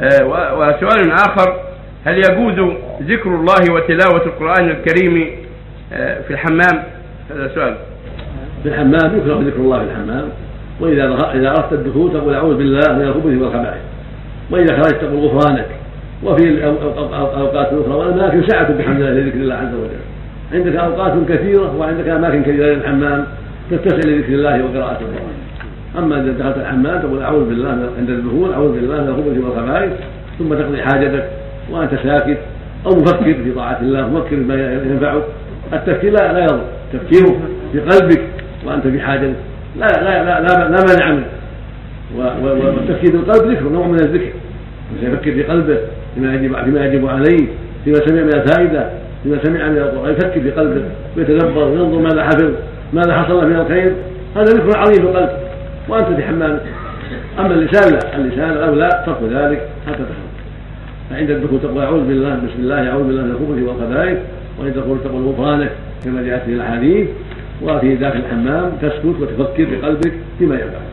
آه، و- وسؤال آخر. هل يجوز ذكر الله وتلاوة القرآن الكريم آه، في الحمام؟ هذا سؤال. في الحمام يكره ذكر الله في الحمام. وإذا إذا أردت الدخول تقول أعوذ بالله من الخبث والخبائث. وإذا خرجت تقول غفرانك. وفي الاوقات الاخرى والاماكن سعه بحمد الله لذكر الله عز وجل. عندك أوقات كثيرة وعندك أماكن كثيرة للحمام تتسع لذكر الله وقراءة القرآن. أما إذا دخلت الحمام تقول أعوذ بالله عند الدخول أعوذ بالله من الخبث والخبائث ثم تقضي حاجتك وأنت ساكت أو مفكر في طاعة الله مفكر بما ينفعك. التفكير لا لا يضر. تفكيره في قلبك وأنت في حاجة لا لا لا لا, لا مانع منه. والتفكير في القلب ذكر نوع من الذكر. يفكر في قلبه فيما يجب فيما يجب عليه فيما سمع من الفائدة فيما سمع من القرآن. يفكر في قلبه ويتدبر وينظر ماذا حفظ ماذا حصل من الخير. هذا ذكر عظيم في القلب وأنت في حمامك أما اللسان لا. اللسان الاولى ترك ذلك حتى تخرج فعند الدخول تقول أعوذ بالله بسم الله أعوذ بالله من الخبث والخبائث. وعند الدخول تقول غفرانك كما جاءت في الأحاديث. وفي داخل الحمام تسكت وتفكر بقلبك فيما ينفعك